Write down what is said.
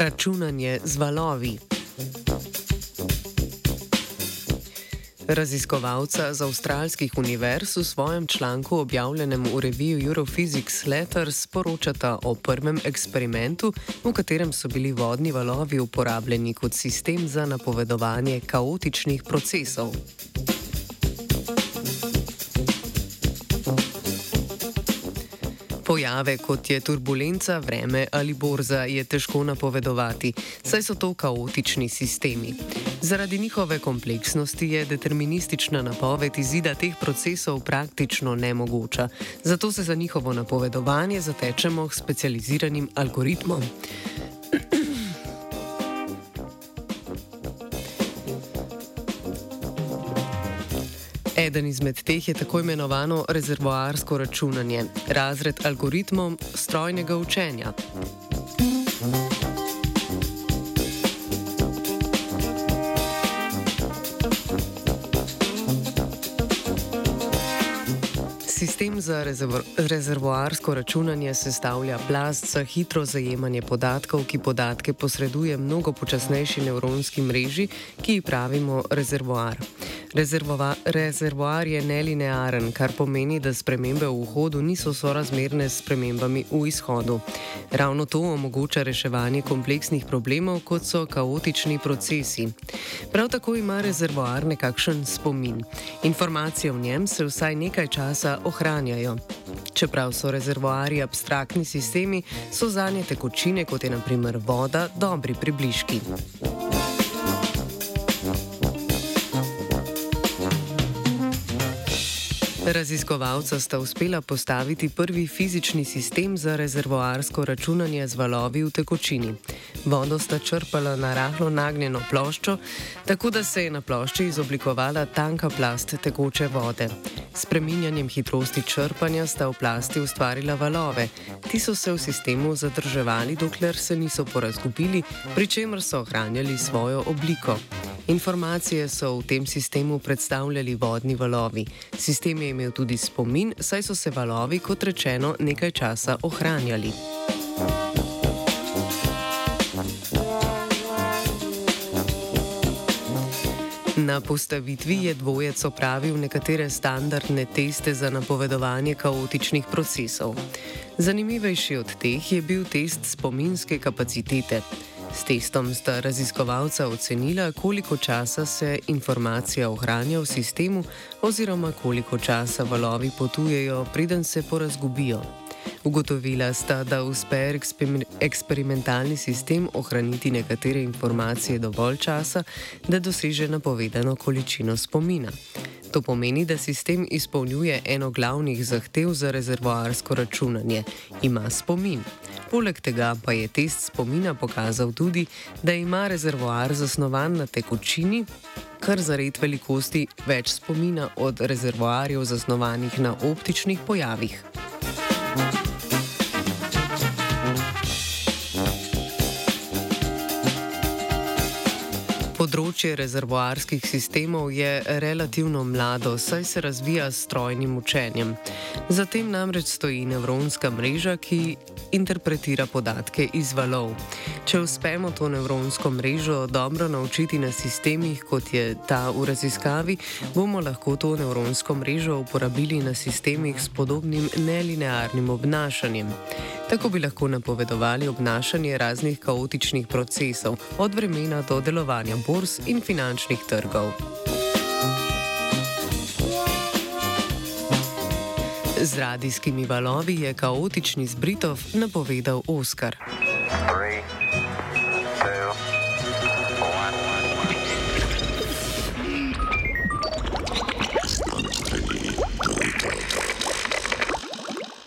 Računanje z valovi. Raziskovalca z avstralskih univerz v svojem članku objavljenem v reviju Europhysics Letters poročata o prvem eksperimentu, v katerem so bili vodni valovi uporabljeni kot sistem za napovedovanje kaotičnih procesov. Pojave, kot je turbulenca, vreme ali borza, je težko napovedovati, saj so to kaotični sistemi. Zaradi njihove kompleksnosti je deterministična napoved izida teh procesov praktično nemogoča, zato se za njihovo napovedovanje zatečemo k specializiranim algoritmom. Eden izmed teh je tako imenovano rezervoarsko računanje, razred algoritmov strojnega učenja. Sistem za rezervoarsko računanje sestavlja plast za hitro zajemanje podatkov, ki podatke posreduje mnogo počasnejši nevronski mreži, ki ji pravimo rezervoar. Rezervova, rezervoar je nelinearen, kar pomeni, da spremembe v vhodu niso sorazmerne s spremembami v izhodu. Ravno to omogoča reševanje kompleksnih problemov, kot so kaotični procesi. Prav tako ima rezervoar nekakšen spomin. Informacije v njem se vsaj nekaj časa ohranjajo. Čeprav so rezervoari abstraktni sistemi, so za nje tekočine, kot je naprimer voda, dobri približki. Raziskovalca sta uspela postaviti prvi fizični sistem za rezervoarsko računanje z valovi v tekočini. Vodo sta črpala na rahlo nagnjeno ploščo, tako da se je na plošči izoblikovala tanka plast tekoče vode. S preminjanjem hitrosti črpanja sta v plasti ustvarila valove. Ti so se v sistemu zadrževali, dokler se niso porazgubili, pri čemer so ohranjali svojo obliko. Informacije so v tem sistemu predstavljali vodni valovi. Sistem je imel tudi spomin, saj so se valovi, kot rečeno, nekaj časa ohranjali. Na postavitvi je dvojec opravil nekatere standardne teste za napovedovanje kaotičnih procesov. Zanimivejši od teh je bil test spominske kapacitete. S testom sta raziskovalca ocenila, koliko časa se informacija ohranja v sistemu oziroma koliko časa valovi potujejo, preden se porazgubijo. Ugotovila sta, da uspe eksperimentalni sistem ohraniti nekatere informacije dovolj časa, da doseže napovedano količino spomina. To pomeni, da sistem izpolnjuje eno glavnih zahtev za rezervoarsko računanje: ima spomin. Poleg tega pa je test spomina pokazal tudi, da ima rezervoar zasnovan na tekočini, kar za red velikosti več spomina od rezervoarjev zasnovanih na optičnih pojavih. Področje rezervoarskih sistemov je relativno mlado, saj se razvija s strojnim učenjem. Zatem namreč stoji nevronska mreža, ki interpretira podatke iz valov. Če uspemo to nevronsko mrežo dobro naučiti na sistemih, kot je ta v raziskavi, bomo lahko to nevronsko mrežo uporabili na sistemih s podobnim nelinearnim obnašanjem. Tako bi lahko napovedovali obnašanje raznih kaotičnih procesov, od vremena do delovanja borz in finančnih trgov. Z radijskimi valovi je kaotični zbritov napovedal Oskar. Three.